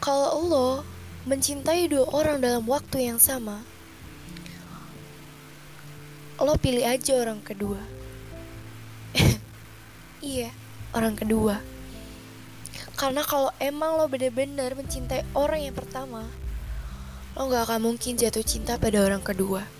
Kalau lo mencintai dua orang dalam waktu yang sama, lo pilih aja orang kedua. iya, orang kedua. Karena kalau emang lo bener-bener mencintai orang yang pertama, lo gak akan mungkin jatuh cinta pada orang kedua.